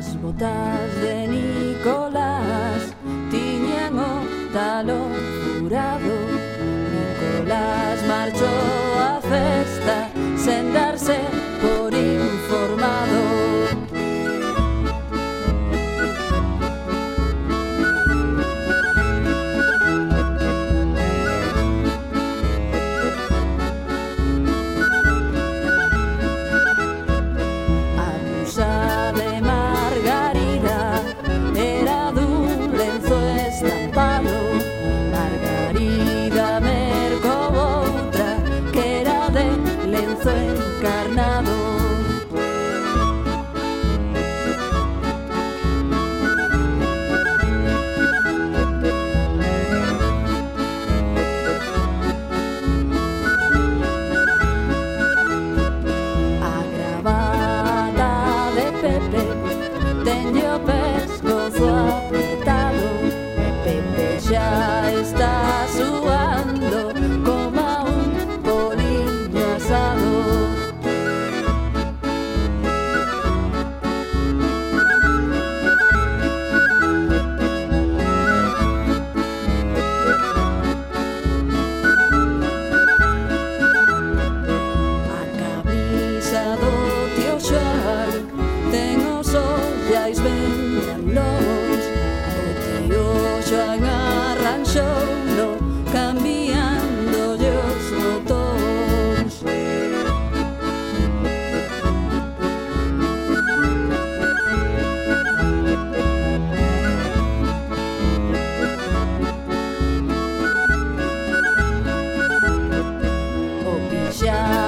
As botas de Nicolás. Tiñan o talón encarnado Yo no cambiando yo soy ya.